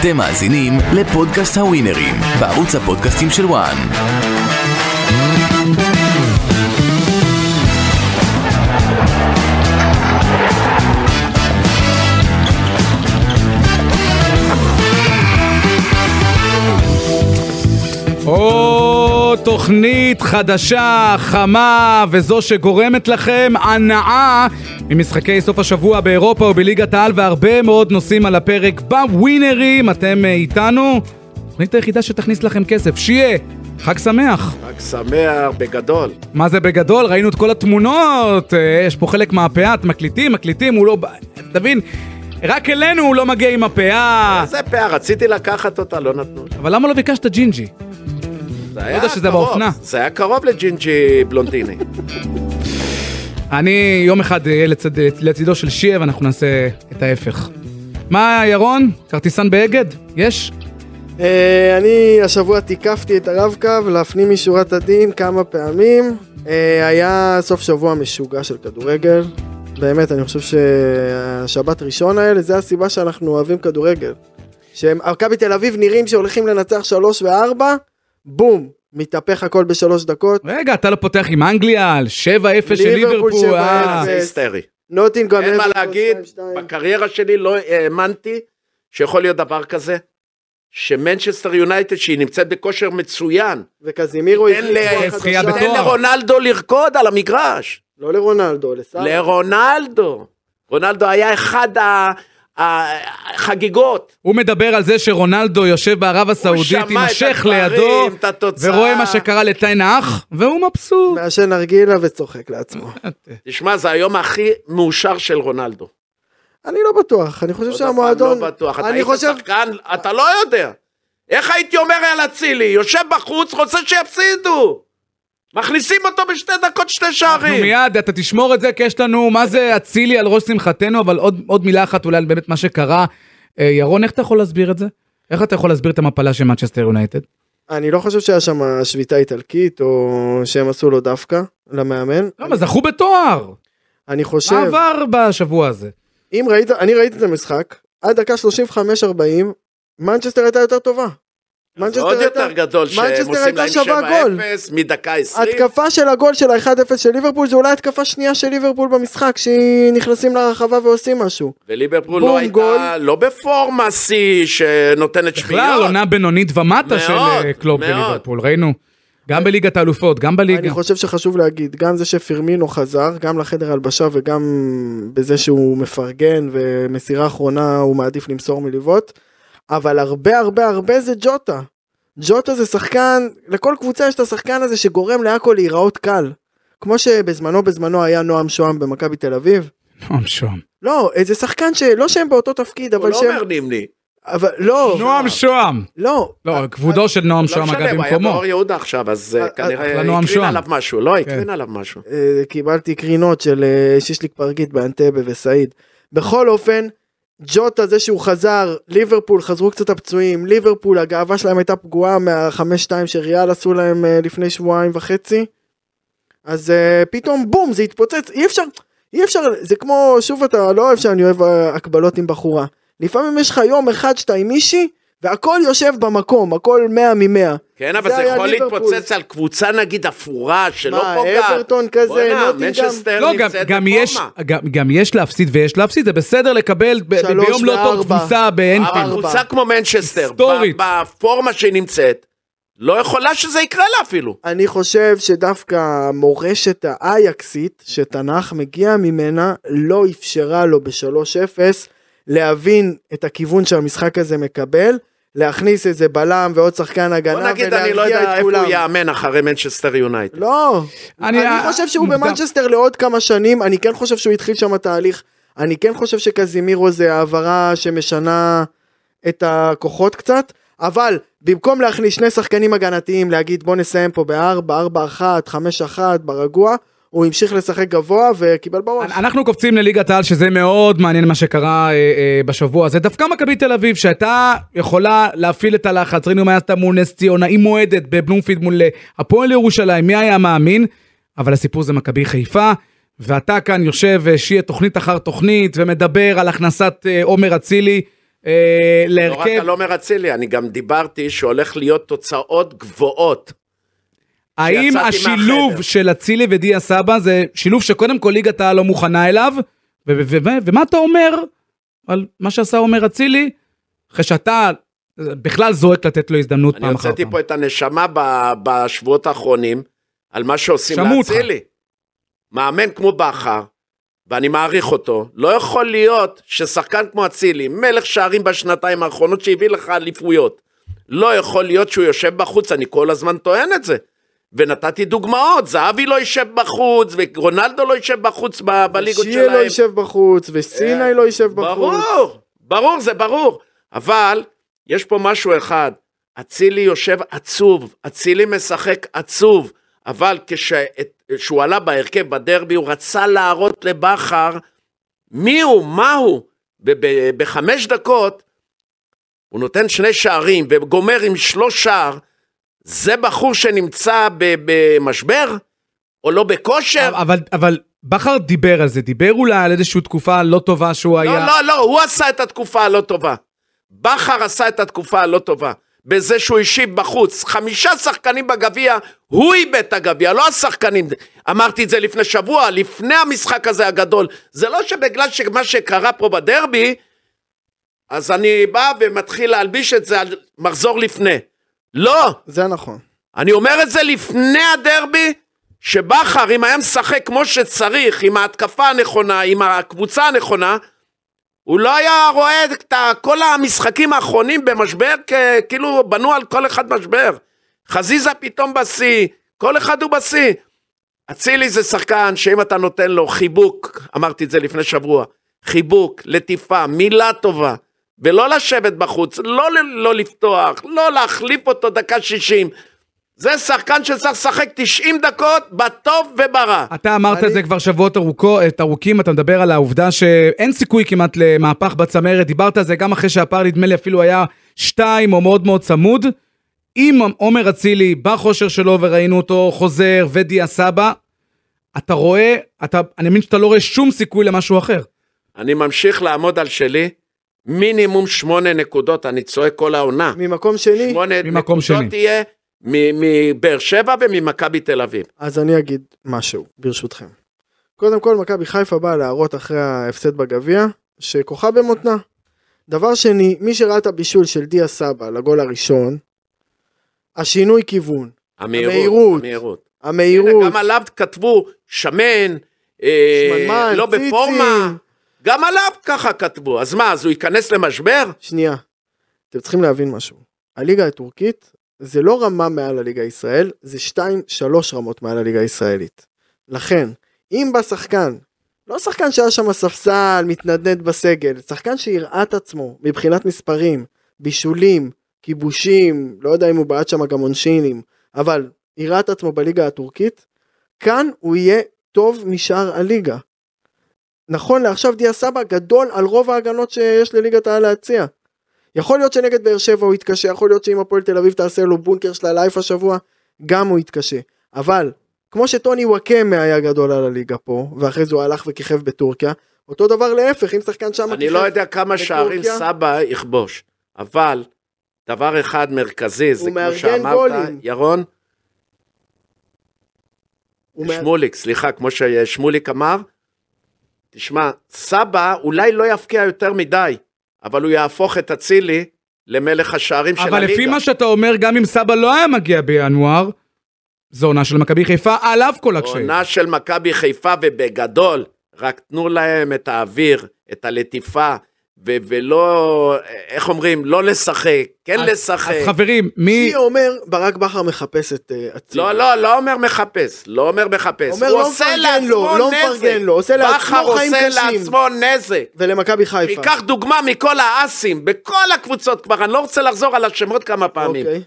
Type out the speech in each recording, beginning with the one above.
אתם מאזינים לפודקאסט הווינרים, בערוץ הפודקאסטים של וואן. או תוכנית חדשה, חמה, וזו שגורמת לכם הנאה ממשחקי סוף השבוע באירופה ובליגת העל והרבה מאוד נושאים על הפרק בווינרים, אתם אה, איתנו? תוכנית היחידה שתכניס לכם כסף, שיהיה, חג שמח. חג שמח בגדול. מה זה בגדול? ראינו את כל התמונות, אה, יש פה חלק מהפאה, אתם מקליטים, מקליטים, הוא לא... תבין, רק אלינו הוא לא מגיע עם הפאה. איזה פאה, רציתי לקחת אותה, לא נתנו. אבל למה לא ביקשת ג'ינג'י? זה יודע היה שזה באופנה. זה היה קרוב לג'ינג'י בלונדיני. אני יום אחד אהיה לצד, לצידו של שיה ואנחנו נעשה את ההפך. מה, ירון? כרטיסן באגד? יש? אה, אני השבוע תיקפתי את הרב-קו להפנים משורת הדין כמה פעמים. אה, היה סוף שבוע משוגע של כדורגל. באמת, אני חושב שהשבת ראשון האלה, זה הסיבה שאנחנו אוהבים כדורגל. שמכבי תל אביב נראים שהולכים לנצח שלוש וארבע, בום, מתהפך הכל בשלוש דקות. רגע, אתה לא פותח עם אנגליה על 7-0 של ליברפול ליברפול. 7-0. אה. זה היסטרי. נוטינגרם אין מה להגיד, 2-2. בקריירה שלי לא האמנתי שיכול להיות דבר כזה, שמנצ'סטר יונייטד, שהיא נמצאת בכושר מצוין, וקזימירו תן לרונלדו לרקוד על המגרש. לא לרונלדו, לסאלח. לרונלדו. רונלדו היה אחד ה- החגיגות. הוא מדבר על זה שרונלדו יושב בערב הסעודית עם השייח לידו, את התוצאה. ורואה מה שקרה לטיין האח, והוא מבסוט. מעשן נרגילה וצוחק לעצמו. תשמע, זה היום הכי מאושר של רונלדו. אני לא בטוח, אני חושב שהמועדון... לא בטוח, אתה אני היית חושב... שחקן, אתה לא יודע. איך הייתי אומר על אצילי? יושב בחוץ, רוצה שיפסידו. מכניסים אותו בשתי דקות שתי אנחנו שערים. מיד, אתה תשמור את זה, כי יש לנו, מה זה אצילי על ראש שמחתנו, אבל עוד, עוד מילה אחת אולי על באמת מה שקרה. אה, ירון, איך אתה יכול להסביר את זה? איך אתה יכול להסביר את המפלה של מנצ'סטר יונייטד? אני לא חושב שהיה שם שביתה איטלקית, או שהם עשו לו דווקא, למאמן. למה, זכו בתואר. אני חושב, מה עבר בשבוע הזה? אם ראית, אני ראיתי את המשחק, עד דקה 35-40, מנצ'סטר הייתה יותר טובה. זה מנצ'סטר עוד יותר גדול שהם עושים להם שבעה גול. 7-0 מדקה 20. התקפה של הגול של ה-1-0 של ליברפול זה אולי התקפה שנייה של ליברפול במשחק, שנכנסים לרחבה ועושים משהו. וליברפול לא הייתה, גול. לא בפורמה שיא שנותנת בכלל, שמיניות. עונה בינונית ומטה של מאוד, אה, קלופ מאוד. בליברפול, ראינו. גם בליגת האלופות, גם בליגה. אני חושב שחשוב להגיד, גם זה שפירמינו חזר, גם לחדר הלבשה וגם בזה שהוא מפרגן ומסירה אחרונה הוא מעדיף למסור מליבות, אבל הרבה הרבה הרבה זה ג'וטה. ג'וטה זה שחקן, לכל קבוצה יש את השחקן הזה שגורם להכל להיראות קל. כמו שבזמנו בזמנו היה נועם שוהם במכבי תל אביב. נועם שוהם. לא, איזה שחקן שלא שהם באותו תפקיד, הוא אבל לא שהם... אומר נימני. אבל לא, נועם שוהם. לא. לא, כבודו של נועם לא שוהם אגב משנה, הוא היה במקומו. באור יהודה עכשיו, אז אה, אה, כנראה אחלה נועם הקרין שוהם. עליו משהו. לא, כן. הקרין עליו משהו. אה, קיבלתי קרינות של אה, שישליק פרגית באנטבה וסעיד. בכל אופן, ג'וטה זה שהוא חזר, ליברפול חזרו קצת הפצועים, ליברפול הגאווה שלהם הייתה פגועה מהחמש שתיים שריאל עשו להם אה, לפני שבועיים וחצי. אז אה, פתאום בום זה התפוצץ, אי אפשר, אי אפשר, זה כמו, שוב אתה לא אוהב שאני אוהב אה, הקבלות עם בחורה. לפעמים יש לך יום אחד שאתה עם מישהי, והכל יושב במקום, הכל מאה ממאה. כן, אבל זה היה יכול ליברפול. להתפוצץ על קבוצה נגיד אפורה שלא מה, פוגעת. אברטון כזה? מנצ'סטר לא, גם, גם, יש. גם, גם יש להפסיד ויש להפסיד, זה בסדר לקבל ב- ביום לא טוב. תבוסה באנפילד. אבל קבוצה כמו מנצ'סטר, בפורמה שהיא נמצאת, לא יכולה שזה יקרה לה אפילו. אני חושב שדווקא המורשת האייקסית שתנ"ך מגיע ממנה לא אפשרה לו ב-3-0 להבין את הכיוון שהמשחק הזה מקבל, להכניס איזה בלם ועוד שחקן בוא הגנה נגיד, אני לא ולהרגיע יודע את איפה כולם. הוא יאמן אחרי מנצ'סטר יונייטד. לא, אני- אני, חושב שהוא מוקדם. במנצ'סטר לעוד כמה שנים, אני כן חושב שהוא התחיל שם תהליך, אני כן חושב שקזימירו זה העברה שמשנה את הכוחות קצת, אבל במקום להכניס שני שחקנים הגנתיים, להגיד בוא נסיים פה בארבע, ארבע אחת, חמש אחת, ברגוע, הוא המשיך לשחק גבוה וקיבל בראש. אנחנו קופצים לליגת העל שזה מאוד מעניין מה שקרה אה, אה, בשבוע הזה. דווקא מכבי תל אביב שהייתה יכולה להפעיל את הלחץ, ראינו מה עשתה מול נס ציונה, היא מועדת בבלומפילד מול אה, הפועל ירושלים, מי היה מאמין? אבל הסיפור זה מכבי חיפה, ואתה כאן יושב אה, שיהיה תוכנית אחר תוכנית ומדבר על הכנסת אה, עומר אצילי, אה, לא רק להרכב. על עומר אצילי, אני גם דיברתי שהולך להיות תוצאות גבוהות. האם השילוב מהחדר. של אצילי ודיה סבא זה שילוב שקודם כל ליגת העל לא מוכנה אליו? ומה אתה אומר על מה שעשה עומר אצילי, אחרי שאתה בכלל זועק לתת לו הזדמנות אני פעם אחר הוצאתי פעם? פה את הנשמה בשבועות האחרונים על מה שעושים. לאצילי. מאמן כמו בכר, ואני מעריך אותו, לא יכול להיות ששחקן כמו אצילי, מלך שערים בשנתיים האחרונות שהביא לך אליפויות, לא יכול להיות שהוא יושב בחוץ, אני כל הזמן טוען את זה. ונתתי דוגמאות, זהבי לא יישב בחוץ, ורונלדו לא יישב בחוץ בליגות שיהיה לא שלהם. יישב בחוץ, וסיני לא יישב בחוץ. ברור, ברור, זה ברור. אבל יש פה משהו אחד, אצילי יושב עצוב, אצילי משחק עצוב, אבל כשהוא עלה בהרכב בדרבי, הוא רצה להראות לבכר מי הוא, מה הוא. ב- ב- בחמש דקות הוא נותן שני שערים וגומר עם שלוש שער, זה בחור שנמצא במשבר? או לא בכושר? אבל, אבל בכר דיבר על זה, דיבר אולי על איזושהי תקופה לא טובה שהוא היה... לא, לא, לא, הוא עשה את התקופה הלא טובה. בכר עשה את התקופה הלא טובה. בזה שהוא השיב בחוץ. חמישה שחקנים בגביע, הוא איבד את הגביע, לא השחקנים. אמרתי את זה לפני שבוע, לפני המשחק הזה הגדול. זה לא שבגלל שמה שקרה פה בדרבי, אז אני בא ומתחיל להלביש את זה על מחזור לפני. לא, זה נכון. אני אומר את זה לפני הדרבי, שבכר, אם היה משחק כמו שצריך, עם ההתקפה הנכונה, עם הקבוצה הנכונה, הוא לא היה רואה את כל המשחקים האחרונים במשבר, כאילו בנו על כל אחד משבר. חזיזה פתאום בשיא, כל אחד הוא בשיא. אצילי זה שחקן שאם אתה נותן לו חיבוק, אמרתי את זה לפני שבוע, חיבוק, לטיפה, מילה טובה, ולא לשבת בחוץ, לא, לא לפתוח, לא להחליף אותו דקה שישים. זה שחקן שצריך לשחק 90 דקות, בטוב וברע. אתה אמרת אני- את זה כבר שבועות ארוכו, את ארוכים, אתה מדבר על העובדה שאין סיכוי כמעט למהפך בצמרת, דיברת על זה גם אחרי שהפער נדמה לי אפילו היה שתיים או מאוד מאוד צמוד. אם עומר אצילי בכושר שלו וראינו אותו חוזר ודיה סבא, אתה רואה, אתה, אני מבין שאתה לא רואה שום סיכוי למשהו אחר. אני ממשיך לעמוד על שלי, מינימום שמונה נקודות, אני צועק כל העונה. ממקום שני, שמונה ממקום נקודות שני. תהיה מ- מבאר שבע וממכבי תל אביב. אז אני אגיד משהו, ברשותכם. קודם כל, מכבי חיפה באה להראות אחרי ההפסד בגביע, שכוחה במותנה. דבר שני, מי שראה את הבישול של דיה סבא לגול הראשון, השינוי כיוון, המהירות. המהירות. המהירות. המהירות, גם עליו כתבו שמן, אה, שמנמן, לא ציצי. בפורמה. גם עליו ככה כתבו. אז מה, אז הוא ייכנס למשבר? שנייה, אתם צריכים להבין משהו. הליגה הטורקית זה לא רמה מעל הליגה ישראל, זה 2-3 רמות מעל הליגה הישראלית. לכן, אם בא שחקן, לא שחקן שהיה שם ספסל, מתנדנד בסגל, שחקן שהראה את עצמו מבחינת מספרים, בישולים, כיבושים, לא יודע אם הוא בעט שם גם עונשינים, אבל הראה את עצמו בליגה הטורקית, כאן הוא יהיה טוב משאר הליגה. נכון לעכשיו דיה סבא גדול על רוב ההגנות שיש לליגת העל להציע. יכול להיות שנגד באר שבע הוא יתקשה, יכול להיות שאם הפועל תל אביב תעשה לו בונקר של הלייף השבוע, גם הוא יתקשה. אבל, כמו שטוני וואקמה היה גדול על הליגה פה, ואחרי זה הוא הלך וכיכב בטורקיה, אותו דבר להפך, אם שחקן שם אני לא יודע כמה שערים בטורקיה? סבא יכבוש, אבל דבר אחד מרכזי, זה כמו שאמרת, גולים. ירון, שמוליק, סליחה, כמו ששמוליק אמר, תשמע, סבא אולי לא יפקיע יותר מדי, אבל הוא יהפוך את אצילי למלך השערים של אבל הליגה. לפי מה שאתה אומר, גם אם סבא לא היה מגיע בינואר, זו עונה של מכבי חיפה, עליו כל הקשיים. עונה של מכבי חיפה ובגדול, רק תנו להם את האוויר, את הלטיפה, ו- ולא, איך אומרים, לא לשחק, כן אז- לשחק. אז חברים, מי... מי אומר ברק בכר מחפש את אה, אצילי? לא, לא, לא אומר מחפש, לא אומר מחפש. אומר הוא לא עושה מפרגן לו, לעצמו לא נזק. מפרגן לו, עושה לעצמו בכר חיים עושה קשים. לעצמו נזק. ולמכבי חיפה. שייקח דוגמה מכל האסים, בכל הקבוצות כבר, אני לא רוצה לחזור על השמות כמה פעמים. אוקיי.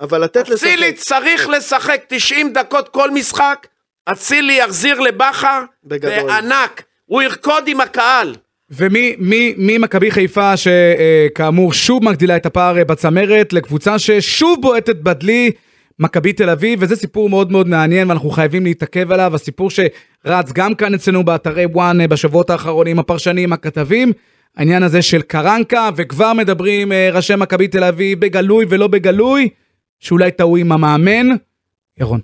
אבל לתת לשחק. אצילי צריך לשחק 90 דקות כל משחק, אצילי יחזיר לבכר, בגדול. בענק, הוא ירקוד עם הקהל. ומי מי, מי מכבי חיפה שכאמור שוב מגדילה את הפער בצמרת לקבוצה ששוב בועטת בדלי מכבי תל אביב וזה סיפור מאוד מאוד מעניין ואנחנו חייבים להתעכב עליו הסיפור שרץ גם כאן אצלנו באתרי וואן בשבועות האחרונים הפרשנים הכתבים העניין הזה של קרנקה, וכבר מדברים אה, ראשי מכבי תל אביב בגלוי ולא בגלוי, שאולי טעו עם המאמן. ירון.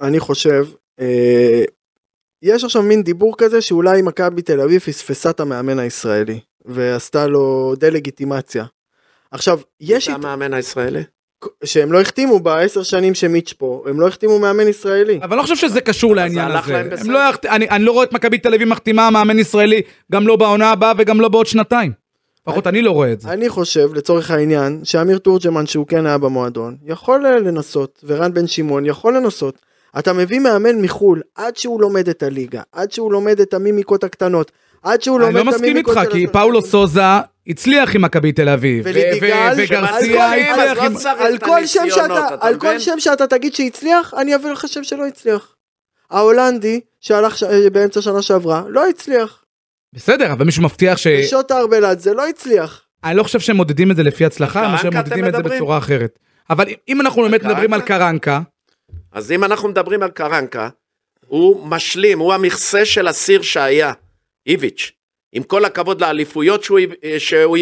אני חושב, אה, יש עכשיו מין דיבור כזה שאולי מכבי תל אביב פספסה את המאמן הישראלי, ועשתה לו דה-לגיטימציה. עכשיו, יש... אית- המאמן הישראלי. שהם לא החתימו בעשר שנים שמיץ' פה, הם לא החתימו מאמן ישראלי. אבל אני לא חושב שזה קשור לעניין הזה. הם. לא יחת... אני, אני לא רואה את מכבי תל אביב מחתימה מאמן ישראלי, גם לא בעונה הבאה וגם לא בעוד שנתיים. לפחות אני לא רואה את זה. אני חושב, לצורך העניין, שאמיר תורג'מן, שהוא כן היה במועדון, יכול לנסות, ורן בן שמעון יכול לנסות. אתה מביא מאמן מחו"ל, עד שהוא לומד את הליגה, עד שהוא לומד את המימיקות הקטנות, עד שהוא לומד אני את לא המימיקות מסכים איתך, כי. פאולו סוזה הצליח עם מכבי תל אביב. ולידיגל, וגרסיה הצליח לא עם... צריך על כל שם שאתה, אתה על כל מבין? שם שאתה תגיד שהצליח, אני אביא לך שם שלא הצליח. ההולנדי, שהלך. אה, באמצע שנה שעברה, לא הצליח. בסדר, אבל מישהו מבטיח ש... ושוטה ארבלת זה לא הצליח. אני לא חושב שהם מודדים את זה לפי הצלחה, אלא שהם מודדים את זה? בצורה אחרת. אבל אם אנחנו באמת? מדברים על קרנקה, אז אם אנחנו מדברים על קרנקה, הוא משלים, הוא המכסה של הסיר שהיה, איביץ'. עם כל הכבוד לאליפויות שהוא, שהוא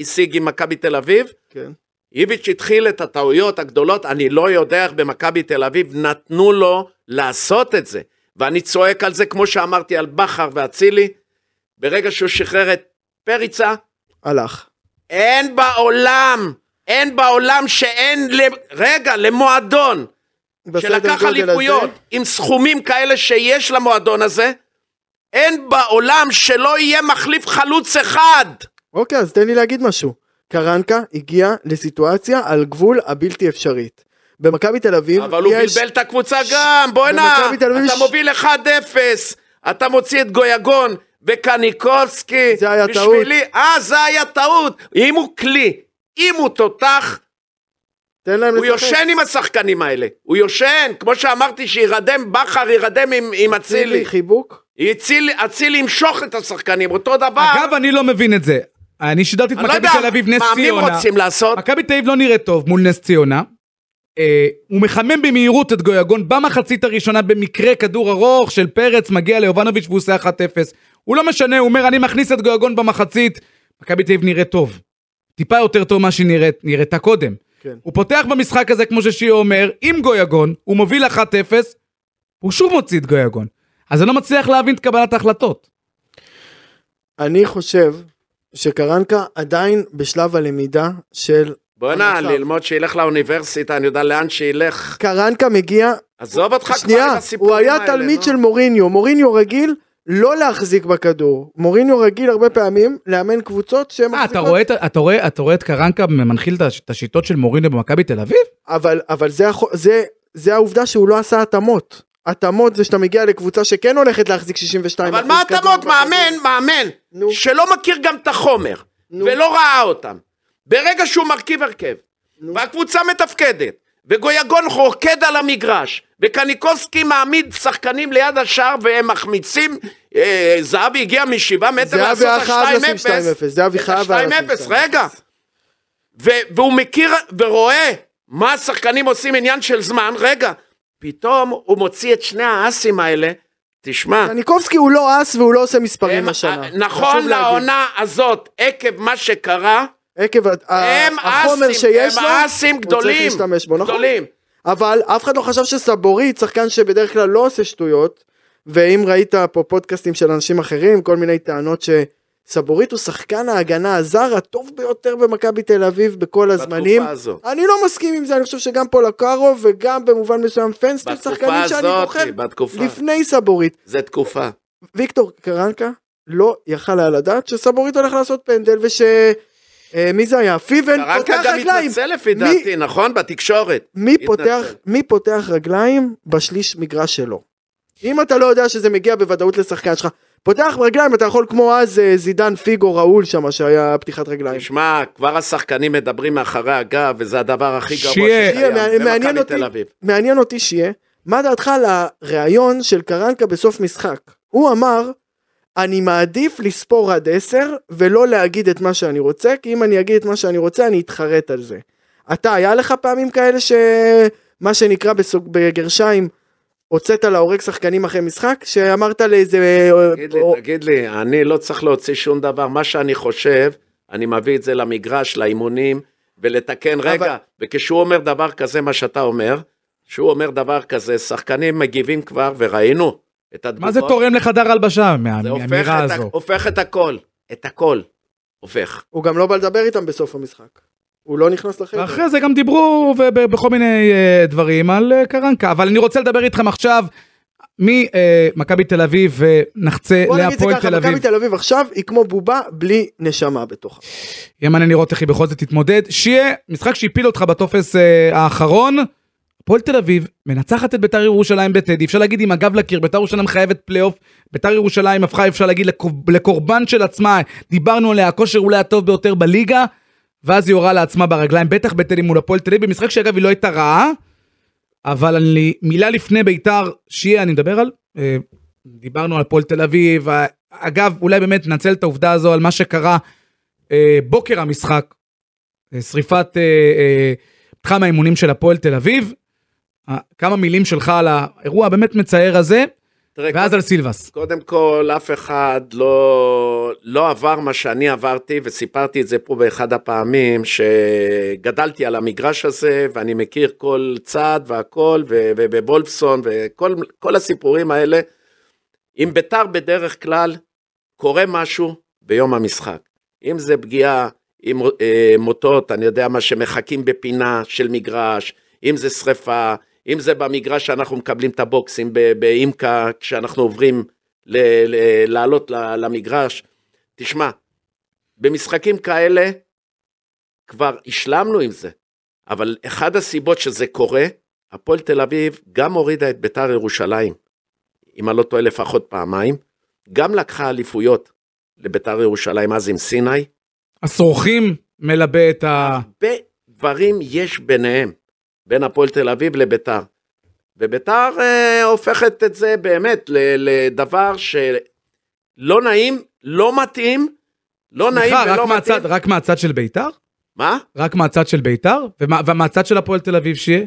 השיג עם מכבי תל אביב, כן. איביץ' התחיל את הטעויות הגדולות, אני לא יודע איך במכבי תל אביב נתנו לו לעשות את זה. ואני צועק על זה, כמו שאמרתי על בכר ואצילי, ברגע שהוא שחרר את פריצה, הלך. אין בעולם, אין בעולם שאין, ל... רגע, למועדון, שלקח אליפויות עם סכומים כאלה שיש למועדון הזה, אין בעולם שלא יהיה מחליף חלוץ אחד. אוקיי, אז תן לי להגיד משהו. קרנקה הגיע לסיטואציה על גבול הבלתי אפשרית. במכבי תל אביב אבל הוא יש... בלבל את הקבוצה גם, בוא'נה, אתה ש- מוביל 1-0, אתה מוציא את גויגון וקניקובסקי, זה היה בשבילי, אה, זה היה טעות, אם הוא כלי, אם הוא תותח, תן להם הוא לשחק. יושן עם השחקנים האלה, הוא יושן, כמו שאמרתי שירדם בכר, ירדם עם- עם אצילי, אצילי, חיבוק. אצילי אצילי ימשוך את השחקנים, אותו דבר, אגב, אני לא מבין את זה. אני שידרתי את לא מכבי תל אביב נס מה מי ציונה. רוצים לעשות, מכבי תל אביב לא נראית טוב מול נס ציונה. אה, הוא מחמם במהירות את גויגון במחצית הראשונה במקרה כדור ארוך של פרץ מגיע ליובנוביץ' והוא עושה 1-0. הוא לא משנה, הוא אומר אני מכניס את גויגון במחצית. מכבי תל אביב נראית טוב. טיפה יותר טוב ממה שהיא נראית, נראתה קודם. כן. הוא פותח במשחק הזה כמו ששיעה אומר, עם גויגון, הוא מוביל 1-0, הוא שוב מוציא את גויגון. אז אני לא מצליח להבין את קבלת ההחלטות. אני חושב שקרנקה עדיין בשלב הלמידה של... בוא'נה. ללמוד שילך לאוניברסיטה, אני יודע לאן שילך, קרנקה מגיע... עזוב אותך כבר עם שנייה, הסיפורים הוא היה האלה, תלמיד. של מוריניו. מוריניו רגיל לא להחזיק בכדור. מוריניו רגיל הרבה פעמים לאמן קבוצות שהן אה, אתה רואה את- אתה רואה- אתה רואה את קרנקה מנחיל את הש- את השיטות של מוריניו במכבי תל אביב? אבל, אבל זה, זה, זה העובדה שהוא לא עשה התאמות. התאמות זה שאתה מגיע לקבוצה שכן הולכת להחזיק 62 אבל מה התאמות? מאמן, מאמן, נו. שלא מכיר גם את החומר, נו. ולא ראה אותם. ברגע שהוא מרכיב הרכב, נו. והקבוצה מתפקדת, וגויגון רוקד על המגרש, וקניקובסקי מעמיד שחקנים ליד השער והם מחמיצים, אה, זהבי הגיע משבעה מטר לעשות את חייב לשים ה-2-0. 2-0, זהבי חייב היה לשים 2-0, 2-0. רגע. ו- והוא מכיר ורואה מה השחקנים עושים עניין של זמן, רגע, פתאום הוא מוציא את שני האסים האלה, תשמע, קניקובסקי הוא לא אס והוא לא עושה מספרים הם, השנה. נכון. לעונה הזאת, עקב מה שקרה, עקב החומר אסים, שיש הם לו, אסים הוא צריך גדולים, להשתמש בו, נכון? גדולים. אבל אף אחד לא חשב שסבורית, שחקן שבדרך כלל לא עושה שטויות, ואם ראית פה פודקאסטים של אנשים אחרים, כל מיני טענות שסבורית הוא שחקן ההגנה הזר הטוב ביותר במכבי תל אביב בכל הזמנים. בתקופה הזו. אני לא מסכים עם זה, אני חושב שגם פולקארו וגם במובן מסוים בתקופה שחקנים שאני הזאת, בוחר בתקופה. לפני סבורית. זה תקופה. ויקטור קרנקה לא יכל היה לדעת שסבורית הולך לעשות פנדל וש... אה, מי זה היה? פיבן קרנקה פותח גם רגליים. התנצל לפי מי- דעתי, נכון? בתקשורת. מי. פותח, מי פותח רגליים בשליש מגרש שלו? אם אתה לא יודע שזה מגיע בוודאות לשחקן שלך, פותח רגליים אתה יכול כמו אז אה, זידן פיגו ראול שם שהיה פתיחת רגליים. תשמע, כבר השחקנים מדברים מאחורי הגב, וזה הדבר הכי גרוע שיהיה. שקיים מעניין אותי. מעניין אותי שיהיה, מה דעתך על הריאיון של קרנקה בסוף משחק? הוא אמר, אני מעדיף לספור עד עשר ולא להגיד את מה שאני רוצה, כי אם אני אגיד את מה שאני רוצה אני אתחרט על זה. אתה, היה לך פעמים כאלה שמה שנקרא בסוג, בגרשיים, הוצאת להורג שחקנים אחרי משחק? שאמרת לאיזה... תגיד לי, תגיד לי, אני לא צריך להוציא שום דבר, מה שאני חושב, אני מביא את זה למגרש, לאימונים, ולתקן. רגע, וכשהוא אומר דבר כזה, מה שאתה אומר, שהוא אומר דבר כזה, שחקנים מגיבים כבר, וראינו את התגובות. מה זה תורם לחדר הלבשה זה מהאמירה הזו? הופך את הכל, את הכל, הופך. הוא גם לא בא לדבר איתם בסוף המשחק. הוא לא נכנס לחדר. ואחרי זה גם דיברו בכל מיני אה, דברים על אה, קרנקה, אבל אני רוצה לדבר איתכם עכשיו ממכבי תל אביב ונחצה זה להפועל תל מכבי אביב. תל אביב עכשיו היא כמו בובה בלי נשמה בתוכה. יהיה מעניין לראות איך היא בכל זאת תתמודד. שיהיה משחק שהפיל אותך בטופס אה, האחרון. הפועל תל אביב מנצחת את ביתר ירושלים בטדי, אפשר להגיד עם הגב לקיר, ביתר ירושלים חייבת פלייאוף, ביתר ירושלים הפכה אפשר להגיד לקור- לקורבן של עצמה, דיברנו עליה, הכושר אולי הטוב ביותר בליגה, ואז היא יורה לעצמה ברגליים, בטח בטדי מול הפועל תל אביב, במשחק שאגב היא לא הייתה רעה, אבל אני, מילה לפני ביתר, שיהיה, אני מדבר על, אה, דיברנו על הפועל תל אביב, אגב, אולי באמת ננצל את העובדה הזו על מה שקרה אה, בוקר המשחק, אה, שריפת מתחם האימונים של הפועל תל אביב. כמה מילים שלך על האירוע הבאמת מצער הזה, תראה, ואז על סילבס. קודם כל, אף אחד לא, לא עבר מה שאני עברתי, וסיפרתי את זה פה באחד הפעמים, שגדלתי על המגרש הזה, ואני מכיר כל צעד והכל, ו- ובוולפסון, וכל כל הסיפורים האלה. עם ביתר בדרך כלל קורה משהו ביום המשחק. אם זה פגיעה עם אה, מוטות, אני יודע מה, שמחכים בפינה של מגרש, אם זה שריפה, אם זה במגרש שאנחנו מקבלים את הבוקסים באימקה, כשאנחנו עוברים ל- ל- לעלות למגרש. תשמע, במשחקים כאלה כבר השלמנו עם זה, אבל אחד הסיבות שזה קורה, הפועל תל אביב גם הורידה את ביתר ירושלים, אם אני לא טועה לפחות פעמיים, גם לקחה אליפויות לביתר ירושלים אז עם סיני, הסורחים מלבה את ה... הרבה דברים יש ביניהם, בין הפועל תל אביב לביתר. וביתר אה, הופכת את זה באמת לדבר שלא נעים, לא מתאים, לא נעים סליחה, רק ולא מהצד, מתאים. רק מהצד של ביתר? מה? רק מהצד של ביתר? ומה- ומהצד של הפועל תל אביב שיהיה?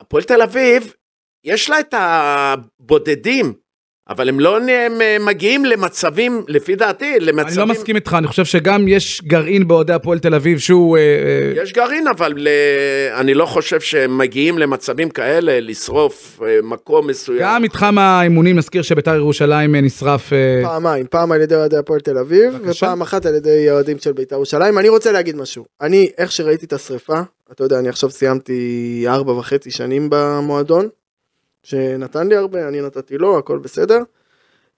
הפועל תל אביב, יש לה את הבודדים, אבל הם לא הם אה, מגיעים למצבים, לפי דעתי, למצבים... אני לא מסכים איתך, אני חושב שגם יש גרעין באוהדי הפועל תל אביב שהוא... אה, אה, יש גרעין, אבל ל... אני לא חושב שהם מגיעים למצבים כאלה, לשרוף מקום מסוים. גם מתחם האימונים, נזכיר שביתר ירושלים נשרף... פעמיים, פעם על ידי אוהדי הפועל תל אביב, בבקשה. ופעם אחת על ידי אוהדים של בית"ר ירושלים. אני רוצה להגיד משהו. אני, איך שראיתי את השריפה, אתה יודע, אני עכשיו סיימתי ארבע וחצי שנים במועדון, שנתן לי הרבה, אני נתתי לו, הכל בסדר.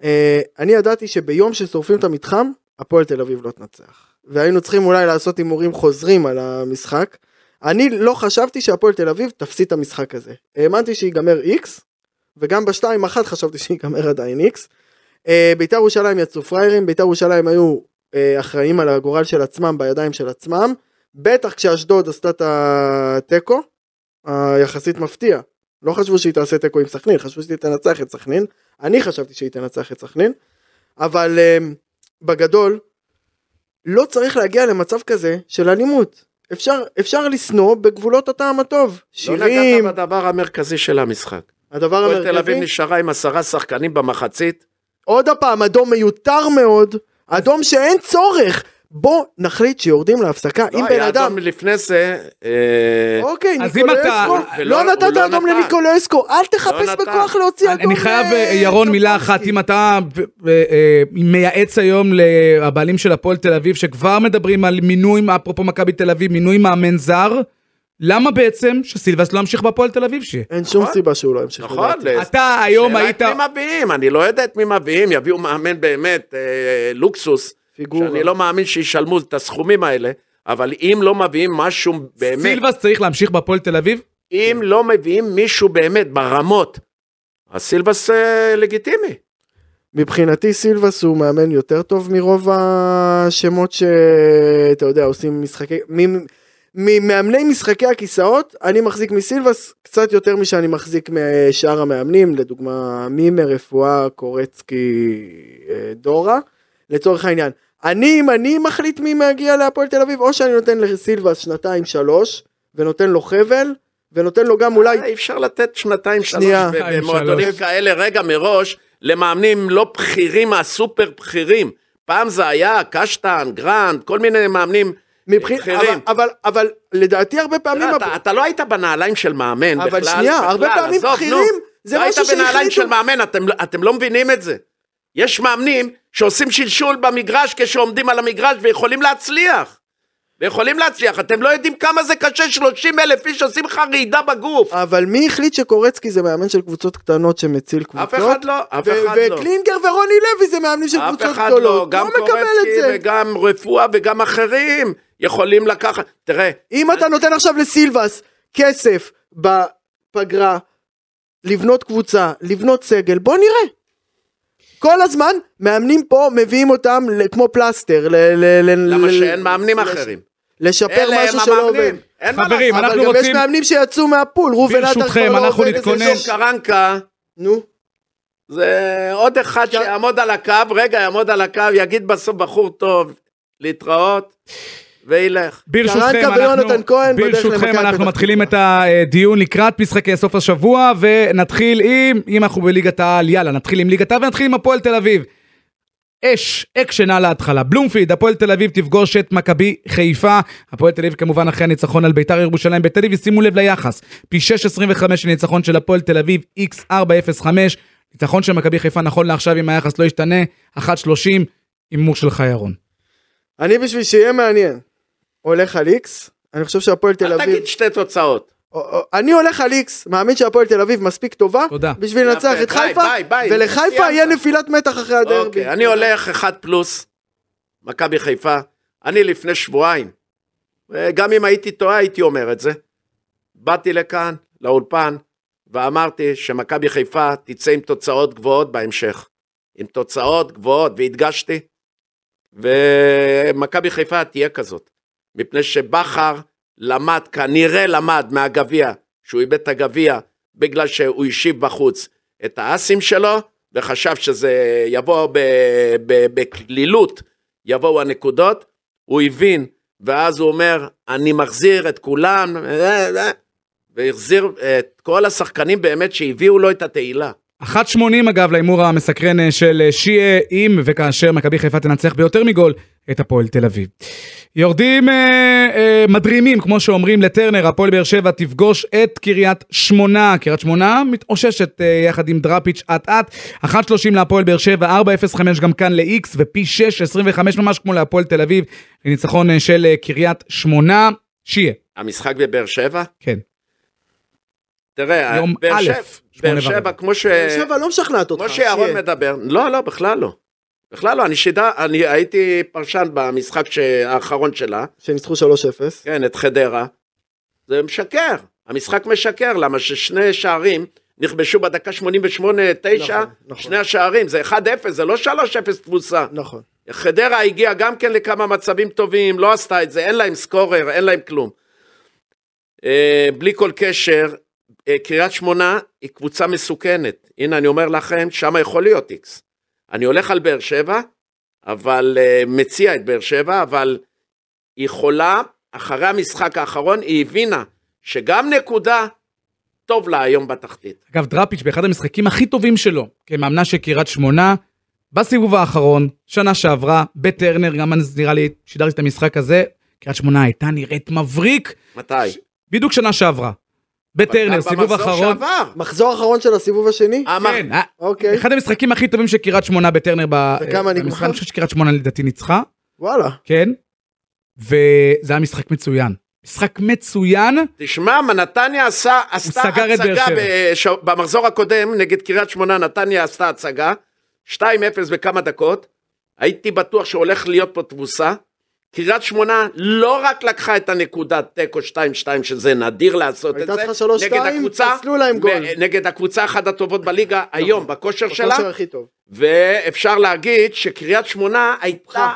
אה, אני ידעתי שביום ששורפים את המתחם, הפועל תל אביב לא תנצח. והיינו צריכים אולי לעשות הימורים חוזרים על המשחק. אני לא חשבתי שהפועל תל אביב תפסיד את המשחק הזה. האמנתי שיגמר איקס, וגם בשתיים אחת חשבתי שיגמר עדיין איקס. אה, בית"ר ירושלים יצאו פראיירים, בית"ר ירושלים היו אה, אחראים על הגורל של עצמם בידיים של עצמם, בטח כשאשדוד עשתה את התיקו, היחסית מפתיע. לא חשבו שהיא תעשה תיקו עם סכנין, חשבו שהיא תנצח את סכנין, אני חשבתי שהיא תנצח את סכנין, אבל אה, בגדול, לא צריך להגיע למצב כזה של אלימות. אפשר, אפשר לשנוא בגבולות הטעם הטוב. לא שירים, נגעת בדבר המרכזי של המשחק. הדבר הפועל תל אביב המרכזי, נשארה עם עשרה שחקנים במחצית. עוד הפעם, אדום מיותר מאוד, אדום שאין צורך. בוא נחליט שיורדים להפסקה לא, אם בן היה אדם... אדום לפני זה. אה, אוקיי, אז אם אתה- ניקולסקו, ולא- לא נתת לא אדום. לניקולסקו, אל תחפש נתן. בכוח להוציא אני אדום. אני חייב, ל- אה, ירון, מילה אחת. אם אתה אה, אה, מייעץ היום לבעלים של הפועל תל אביב, שכבר מדברים על מינוי, אפרופו מכבי תל אביב, מינוי מאמן זר, למה בעצם שסילבס לא ימשיך בהפועל תל אביב שיהיה? אין שום נכון. סיבה שהוא לא ימשיך. נכון, אתה היום היית... שאלה את מי מביאים, אני לא יודע את מי מביאים, יביאו מאמן באמת אה, לוקסוס, פיגורה. שאני לא מאמין שישלמו את הסכומים האלה, אבל אם לא מביאים משהו באמת, סילבס צריך להמשיך בהפועל תל אביב? אם לא מביאים מישהו באמת ברמות, אז סילבס אה, לגיטימי. מבחינתי סילבס הוא מאמן יותר טוב מרוב השמות שאתה יודע עושים משחקי מ- ממאמני משחקי הכיסאות אני מחזיק מסילבס קצת יותר משאני מחזיק משאר המאמנים לדוגמה מימר רפואה קורצקי אה, דורה לצורך העניין אני אם אני מחליט מי מגיע להפועל תל אביב או שאני נותן לסילבס שנתיים שלוש ונותן לו חבל ונותן לו גם אולי... אה, אי אפשר לתת שנתיים שלוש שנייה. במועדונים. כאלה רגע מראש למאמנים לא בכירים מהסופר בכירים. פעם זה היה קשטן, גרנד, כל מיני מאמנים מבחין... אבל, בכירים. אבל, אבל לדעתי הרבה פעמים... אתה, אתה לא היית בנעליים של מאמן אבל בכלל. שנייה, בכלל, הרבה פעמים עזוב, נו. בכירים, זה לא משהו היית בנעליים שהחליטו- של מאמן, אתם, אתם לא מבינים את זה. יש מאמנים שעושים שלשול במגרש כשעומדים על המגרש ויכולים להצליח. ויכולים להצליח, אתם לא יודעים כמה זה קשה, 30 אלף איש עושים לך רעידה בגוף. אבל מי החליט שקורצקי זה מאמן של קבוצות קטנות שמציל קבוצות? אף אחד לא, אף אחד לא. וקלינגר ורוני לוי זה מאמנים של אף קבוצות אחד גדולות. לא, גם מקבל את קורצקי. וגם רפואה וגם אחרים יכולים לקחת. תראה, אם אתה נותן עכשיו לסילבס כסף בפגרה, לבנות קבוצה, לבנות סגל, בוא נראה. כל הזמן מאמנים פה מביאים אותם כמו פלסטר. ל- ל- ל- למה שאין מאמנים לש- אחרים? לשפר משהו שלא עובד. אין מה חברים, לעשות. אבל אנחנו גם יש רוצים- מאמנים שיצאו מהפול, ראובן עטר ברשותכם, כבר לא אנחנו עובד. איזה דוב קרנקה, נו, זה עוד אחד. שיעמוד על הקו, רגע, יעמוד על הקו, יגיד בסוף בחור טוב, להתראות, וילך. ברשותכם, אנחנו, ברשותכם אנחנו מתחילים את. הדיון לקראת משחקי סוף השבוע, ונתחיל עם, אם אנחנו בליגת העל, יאללה, נתחיל עם ליגת העל ונתחיל עם הפועל תל אביב. אש, אקשן על ההתחלה. בלומפילד, הפועל תל אביב תפגוש את מכבי חיפה. הפועל תל אביב כמובן אחרי הניצחון על ביתר ירושלים בתל אביב, שימו לב ליחס. פי 6.25 של ניצחון של הפועל תל אביב, x405. ניצחון של מכבי חיפה נכון לעכשיו אם היחס לא ישתנה, 1.30, הימור של חיירון. אני בשביל שיהיה מעניין, הולך על איקס, אני חושב שהפועל תל אל אביב, תגיד שתי תוצאות. או- או- אני הולך על איקס, מאמין שהפועל תל אביב מספיק טובה, תודה. בשביל לנצח את ביי, חיפה, ביי, ביי, ולחיפה. יהיה נפילת מתח אחרי הדרבי. אוקיי, אני הולך אחד פלוס, מכבי חיפה. אני לפני שבועיים, גם אם הייתי טועה הייתי אומר את זה. באתי לכאן, לאולפן, ואמרתי שמכבי חיפה תצא עם תוצאות גבוהות בהמשך. עם תוצאות גבוהות, והדגשתי, ומכבי חיפה תהיה כזאת. מפני שבכר למד, כנראה למד מהגביע, שהוא איבד את הגביע בגלל שהוא השיב בחוץ את האסים שלו, וחשב שזה יבוא בקלילות, יבואו הנקודות, הוא הבין, ואז הוא אומר, אני מחזיר את כולם, והחזיר את כל השחקנים באמת שהביאו לו את התהילה. 1.80 אגב להימור המסקרן של שיה, אם וכאשר מכבי חיפה תנצח ביותר מגול את הפועל תל אביב. יורדים אה, אה, מדרימים, כמו שאומרים, לטרנר, הפועל באר שבע תפגוש את קריית שמונה. קריית שמונה מתאוששת אה, יחד עם דראפיץ' אט אט. 1.30 להפועל באר שבע, 4.05 גם כאן ל-X, ופי 6.25 ממש כמו להפועל תל אביב, לניצחון אה, של אה, קריית שמונה. שיה, המשחק בבאר שבע, כן. תראה, יום באר שבע-. כמו ש... באר שבע לא משכנעת אותך. כמו שירון שיהיה. מדבר, לא, לא, בכלל לא. בכלל לא, אני שידה, אני הייתי פרשן במשחק. האחרון שלה, שניצחו 3-0. כן, את חדרה. זה משקר, המשחק משקר, למה ששני שערים נכבשו בדקה 88-9, נכון, נכון. שני השערים, זה 1-0, זה לא 3-0 תבוסה. נכון. חדרה הגיעה גם כן לכמה מצבים טובים, לא עשתה את זה, אין להם סקורר, אין להם כלום. אה, בלי כל קשר, אה, קריית שמונה היא קבוצה מסוכנת. הנה, אני אומר לכם, שם יכול להיות איקס. אני הולך על באר שבע, אבל אה, מציע את באר שבע, אבל היא יכולה, אחרי המשחק האחרון, היא הבינה שגם נקודה, טוב לה היום בתחתית. אגב, דראפיץ' באחד המשחקים הכי טובים שלו, כמאמנה של קריית שמונה, בסיבוב האחרון, שנה שעברה, בטרנר, גם אז נראה לי שידרתי את המשחק הזה, קריית שמונה הייתה נראית מבריק, מתי? בדיוק שנה שעברה. בטרנר, סיבוב אחרון. שעבר. מחזור אחרון של הסיבוב השני? המח- כן, אה, אוקיי. אחד המשחקים הכי טובים של קריית שמונה בטרנר. ב- וכמה אה, נגמר? אני חושב שקריית שמונה לדעתי ניצחה, וואלה. כן, וזה היה משחק מצוין. משחק מצוין, תשמע, מה נתניה עשה, עשתה הצגה. בש... במחזור הקודם נגד קריית שמונה, נתניה עשתה הצגה, 2-0 בכמה דקות, הייתי בטוח שהולך להיות פה תבוסה. קריית שמונה לא רק לקחה את הנקודת תיקו 2-2, שזה נדיר לעשות את הייתה זה, צריכה 3-2, נגד הקבוצה, פסלו להם גול. נגד הקבוצה אחת הטובות בליגה היום, בכושר שלה. ואפשר להגיד שקריית שמונה הייתה.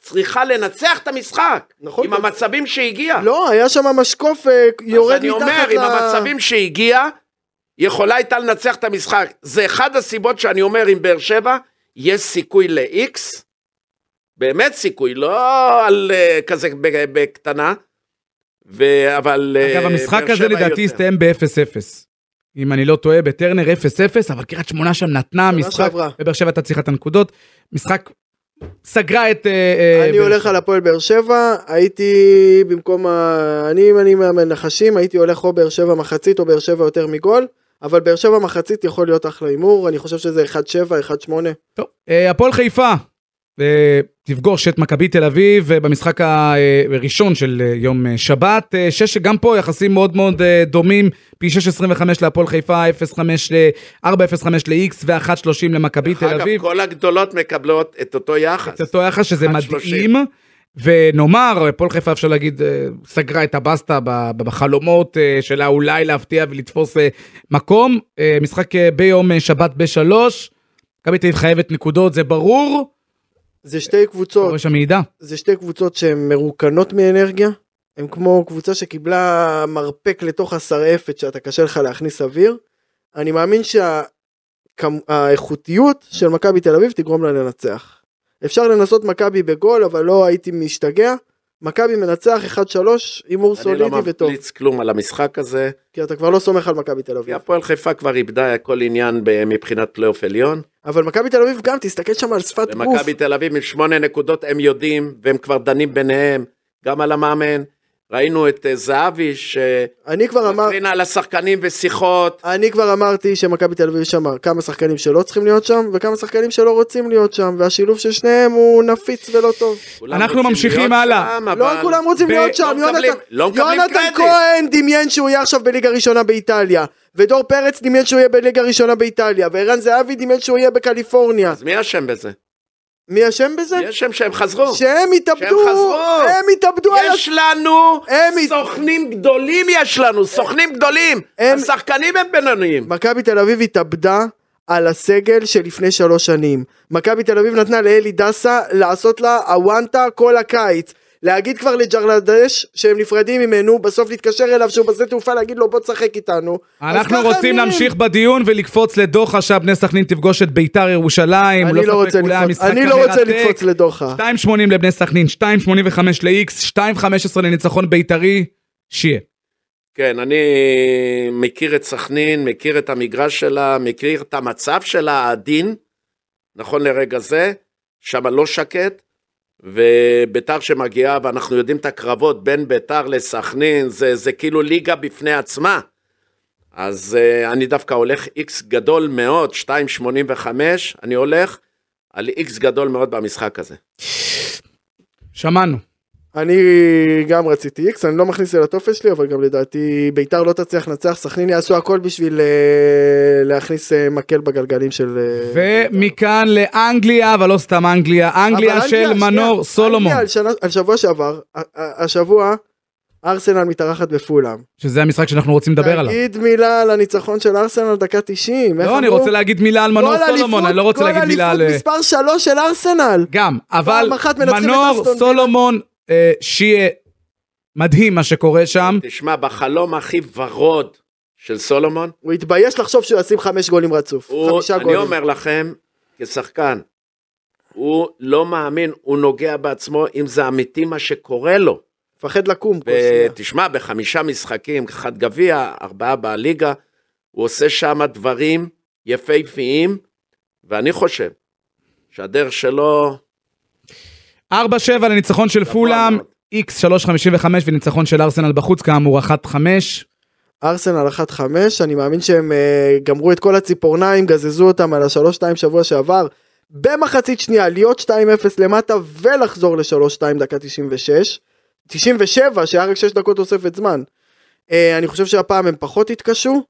צריכה לנצח את המשחק, נכון. עם המצבים שהגיעה. לא, היה שם משקוף אה, יורד אז אני מתחת אומר, ל... עם המצבים שהגיע, יכולה הייתה לנצח את המשחק. זה אחד הסיבות שאני אומר, עם באר שבע, יש סיכוי ל-X, באמת סיכוי, לא על uh, כזה בקטנה, ו- אבל... אגב, אה, המשחק באר הזה לדעתי. הסתיים ב-0-0. אם אני לא טועה, בטרנר 0-0, אבל קריית שמונה שם נתנה משחק. ובאר שבע הייתה צריכה את הנקודות. משחק סגרה את... אה, אה, אני הולך. על הפועל באר שבע, הייתי במקום ה... אני, אם אני מאמן נחשים, הייתי הולך או באר שבע מחצית או באר שבע יותר מגול, אבל באר שבע מחצית יכול להיות אחלה הימור, אני חושב שזה 1-7, 1-8. טוב, אה, הפועל חיפה אה, תפגוש את מכבי תל אביב במשחק הראשון של יום שבת. אה, שש שגם פה יחסים מאוד מאוד אה, דומים, פי 6.25 להפועל חיפה, 0.5 ל... 4.05 ל-X ו-1.30 למכבי תל אגב, אביב. כל הגדולות מקבלות את אותו יחס. את אותו יחס שזה 1.30. מדהים. ונאמר, הפועל חיפה אפשר להגיד, אה, סגרה את הבסטה בחלומות שלה אולי להפתיע ולתפוס מקום. משחק ביום שבת בשלוש. מכבי תל אביב חייבת נקודות, זה ברור. זה שתי קבוצות, רואה שם מעידה. זה שתי קבוצות שהן מרוקנות מאנרגיה, הן כמו קבוצה שקיבלה מרפק לתוך השרעפת שאתה קשה לך להכניס אוויר. אני מאמין שהאיכותיות של מכבי תל אביב תגרום לה לנצח. אפשר לנסות מכבי בגול, אבל לא הייתי משתגע. מכבי מנצח 1-3, הימור אני סולידי לא וטוב. ממליץ כלום על המשחק הזה. כי אתה כבר לא סומך על מכבי תל אביב. הפועל חיפה כבר איבדה כל עניין מבחינת פלייאוף עליון. אבל מכבי תל אביב גם, תסתכל שם על שפת גוף. ומכבי תל אביב עם שמונה נקודות הם יודעים, והם כבר דנים ביניהם, גם על המאמן. ראינו את אה, זהבי אני כבר אמר... שמקרין על השחקנים ושיחות. אני כבר אמרתי שמכבי תל אביב יש שם כמה שחקנים שלא צריכים להיות שם וכמה שחקנים שלא רוצים להיות שם והשילוב של שניהם הוא נפיץ ולא טוב. אנחנו ממשיכים הלאה. שם, לא כולם רוצים ב- להיות שם, לא יונתן לא יונתן. כהן דמיין שהוא יהיה עכשיו בליגה ראשונה באיטליה ודור פרץ דמיין שהוא יהיה בליגה ראשונה באיטליה וערן זהבי דמיין שהוא יהיה בקליפורניה. אז מי אשם בזה? מי אשם בזה? מי אשם שהם חזרו? שהם התאבדו, שהם חזרו. הם התאבדו על יש לנו סוכנים גדולים יש לנו, סוכנים גדולים. הם- השחקנים הם בינוניים. מכבי תל אביב התאבדה על הסגל שלפני שלוש שנים. מכבי תל אביב נתנה לאלי דסה לעשות לה הוואנטה כל הקיץ. להגיד כבר לג'רלדש שהם נפרדים ממנו, בסוף להתקשר אליו שהוא בשדה תעופה להגיד לו בוא תשחק איתנו. אנחנו רוצים נראים. להמשיך בדיון ולקפוץ לדוחה שבני סכנין תפגוש את ביתר ירושלים. אני לא ספק רוצה לקפוץ, אני לא רוצה. לקפוץ לדוחה. 2.80 לבני סכנין, 2.85 ל-X, 2.15 לניצחון בית"רי, שיהיה. כן, אני מכיר את סכנין, מכיר את המגרש שלה, מכיר את המצב שלה העדין, נכון לרגע זה, שם לא שקט, וביתר שמגיעה, ואנחנו יודעים את הקרבות בין ביתר לסכנין, זה, זה כאילו ליגה בפני עצמה. אז uh, אני דווקא הולך איקס גדול מאוד, 2.85, אני הולך על איקס גדול מאוד במשחק הזה. שמענו. אני גם רציתי איקס, אני לא מכניס את זה לטופס שלי, אבל גם לדעתי ביתר לא תצליח לנצח, סכנין יעשו הכל בשביל אה, להכניס אה, מקל בגלגלים של... אה, בית"ר. ומכאן לאנגליה, אבל לא סתם אנגליה, אנגליה של מנור סולומון, אנגליה על, שבוע שעבר, השבוע ארסנל מתארחת בפולאם. שזה המשחק שאנחנו רוצים לדבר עליו. תגיד מילה על הניצחון של ארסנל דקה 90. איך לא, אני? רוצה להגיד מילה על מנור סולומון, אני לא רוצה להגיד מילה על... גול אליפות מספר 3 של ארסנל. גם, אבל מנור. סולומון, אה, שיהיה מדהים מה שקורה שם. תשמע, בחלום הכי ורוד של סולומון, הוא התבייש לחשוב שהוא ישים חמש גולים רצוף. הוא, חמישה אני גולים. אומר לכם, כשחקן, הוא לא מאמין, הוא נוגע בעצמו, אם זה אמיתי מה שקורה לו. מפחד לקום. כל שנייה. ותשמע, בחמישה משחקים, אחד גביע, ארבעה בליגה, הוא עושה שם דברים יפהפיים, ואני חושב שהדרך שלו... 4-7 לניצחון של גבוה פולאם. X 3.55 וניצחון של ארסנל בחוץ, כאמור 1-5. ארסנל 1-5, אני מאמין שהם אה, גמרו את כל הציפורניים, גזזו אותם על ה-3-2 שבוע שעבר. במחצית שנייה להיות 2-0 למטה ולחזור ל-3-2 דקה 96. 97 שהיה רק 6 דקות תוספת זמן. אה, אני חושב שהפעם הם פחות יתקשו.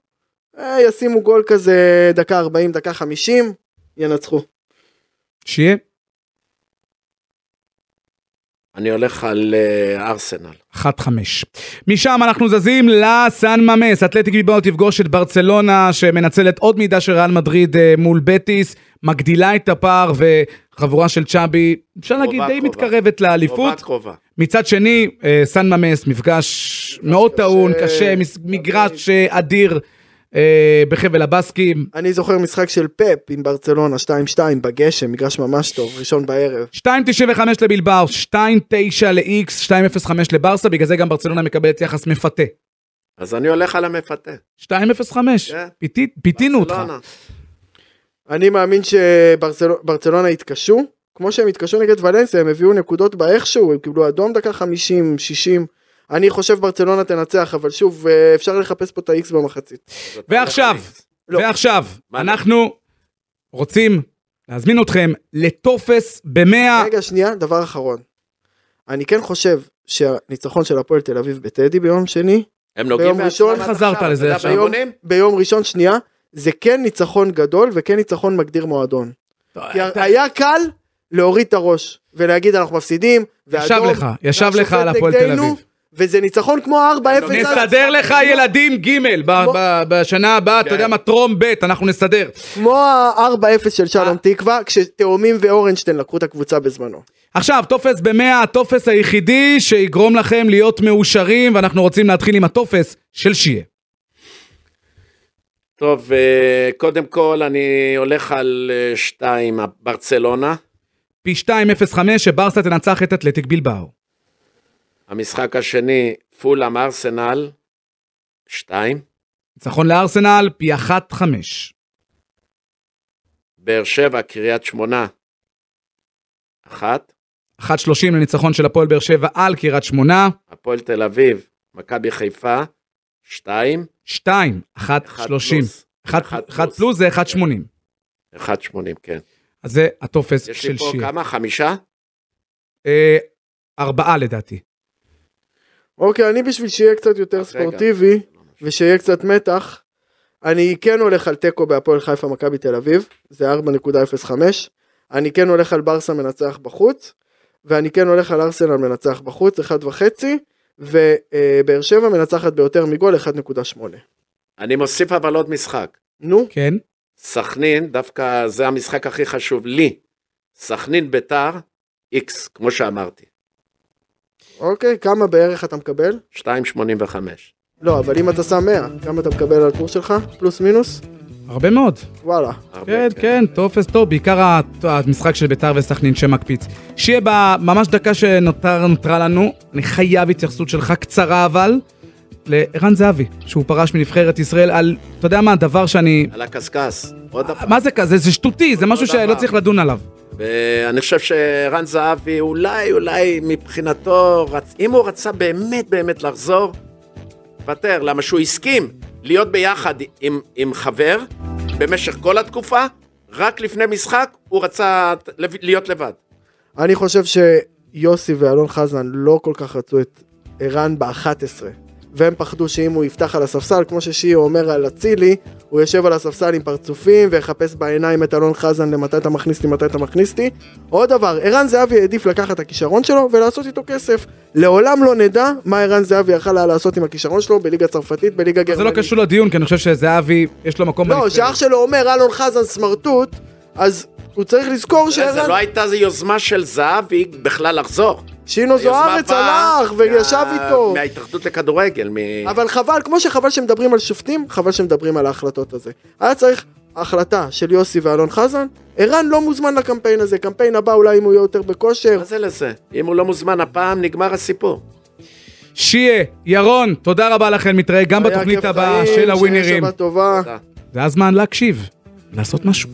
אה, ישימו גול כזה דקה 40 דקה 50 ינצחו. שיהיה. אני הולך על אה, ארסנל. 1-5. משם אנחנו זזים לסן ממס, אתלטיק ביבאו תפגוש את ברצלונה שמנצלת עוד מידה של ריאל מדריד אה, מול בטיס, מגדילה את הפער וחבורה של צ'אבי, אפשר להגיד די קרובה. מתקרבת קרובה לאליפות. קרובה. מצד שני, אה, סן ממס, מפגש מאוד טעון, קשה, מדהים. מגרש אדיר, אה, בחבל הבסקים. אני זוכר משחק של פפ עם ברצלונה 2-2 בגשם, מגרש ממש טוב, ראשון בערב. 2.95 לבלבאו, 2.9 ל-X, 2.05 לברסה, בגלל זה גם ברצלונה מקבלת יחס מפתה. אז אני הולך על המפתה. 2.05, כן. פיתי- פיתינו אותך. אני מאמין שברצלונה יתקשו, כמו שהם התקשו נגד ולנסיה, הם הביאו נקודות באיכשהו, הם קיבלו אדום דקה 50, 60. אני חושב ברצלונה תנצח, אבל שוב, אה, אפשר לחפש פה את ה-X במחצית. אתה ועכשיו, לא. ועכשיו, מה אנחנו רוצים להזמין אתכם לטופס ב-100. רגע, שנייה, דבר אחרון. אני כן חושב שהניצחון של הפועל תל אביב בטדי ביום שני, הם נוגעים ביום ראשון חזרת עכשיו, לזה אתה יודע, עכשיו. באימונים? ביום ראשון שנייה, זה כן ניצחון גדול וכן ניצחון מגדיר מועדון. כי היה קל להוריד את הראש ולהגיד אנחנו מפסידים, ישב ואדום, לך, ישב לך על הפועל תל אביב. וזה ניצחון כמו 4-0. נסדר לך ילדים ג' בשנה הבאה, אתה כן. יודע מה, טרום ב', אנחנו נסדר. כמו ה-4-0 של שלום אה. תקווה, כשתאומים ואורנשטיין לקחו את הקבוצה בזמנו. עכשיו, טופס ב-100, הטופס היחידי שיגרום לכם להיות מאושרים, ואנחנו רוצים להתחיל עם הטופס של שיה. טוב, אה, קודם כל אני הולך על אה, שתיים, ברצלונה. פי 2.05 שברסה תנצח את אתלטיק בלבאו. המשחק השני, פולאם ארסנל. שתיים. ניצחון לארסנל, פי 1.5. באר שבע, קריית שמונה. אחת. 1.30 לניצחון של הפועל באר שבע על קריית שמונה. הפועל תל אביב, מכבי חיפה. שתיים. 2, 1.30. אחד פלוס. 1 אחד פלוס זה 1.80. אחד שמונים, כן. אז זה הטופס יש של לי פה. כמה? חמישה? אה, ארבעה לדעתי. אוקיי, אני בשביל שיהיה קצת יותר. ספורטיבי, ושיהיה קצת מתח, אני כן הולך על תיקו בהפועל חיפה מכבי תל אביב, זה 4.05, אני כן הולך על ברסה מנצח בחוץ, ואני כן הולך על ארסנל מנצח בחוץ, 1.5, ובאר שבע מנצחת ביותר מגול, 1.8. אני מוסיף אבל עוד משחק. נו, כן. סכנין, דווקא זה המשחק הכי חשוב לי. סכנין ביתר, איקס, כמו שאמרתי. אוקיי, כמה בערך אתה מקבל? 2.85. לא, אבל אם אתה שם 100, כמה אתה מקבל על קורס שלך? פלוס מינוס? הרבה מאוד. וואלה. הרבה, כן, כן, טופס טוב, בעיקר המשחק של ביתר וסכנין שמקפיץ. שיהיה בממש דקה שנותר נותרה לנו, אני חייב התייחסות שלך קצרה אבל, לערן זהבי, שהוא פרש מנבחרת ישראל על, אתה יודע מה, דבר שאני... על הקשקש. עוד פעם. מה זה כזה? זה שטותי, זה משהו. שלא צריך לדון עליו. ואני חושב שרן זהבי, אולי, אולי מבחינתו, רצ... אם הוא רצה באמת באמת לחזור, ותר, למה שהוא הסכים להיות ביחד עם, עם חבר במשך כל התקופה, רק לפני משחק הוא רצה להיות לבד. אני חושב שיוסי ואלון חזן לא כל כך רצו את ערן ב-11 והם פחדו שאם הוא יפתח על הספסל, כמו ששיעו אומר על אצילי, הוא יושב על הספסל עם פרצופים ויחפש בעיניים את אלון חזן למתי אתה מכניס לי, מתי אתה מכניס לי. עוד דבר, ערן זהבי העדיף לקחת את הכישרון שלו ולעשות איתו כסף. לעולם לא נדע מה ערן זהבי יכל היה לעשות עם הכישרון שלו בליגה צרפתית, בליגה זה גרמנית. לא קשור לדיון, כי אני חושב שזהבי, יש לו מקום לא. שאח שלו אומר אלון חזן סמרטוט, אז הוא צריך לזכור זה לא שערן... הייתה איזו יוזמה של זהבי בכלל לחזור. שינו זוארץ הלך וישב איתו. מההתאחדות לכדורגל. מ... אבל חבל, כמו שחבל שמדברים על שופטים, חבל שמדברים על ההחלטות הזה. היה צריך החלטה של יוסי ואלון חזן, ערן לא מוזמן לקמפיין הזה, קמפיין הבא אולי אם הוא יהיה יותר בכושר. מה זה לזה? אם הוא לא מוזמן הפעם, נגמר הסיפור. שיה, ירון, תודה רבה לכם, נתראה גם היה בתוכנית כיף הבאה חיים, של שיהיה הווינרים. שבת טובה. תודה. זה הזמן להקשיב, לעשות משהו.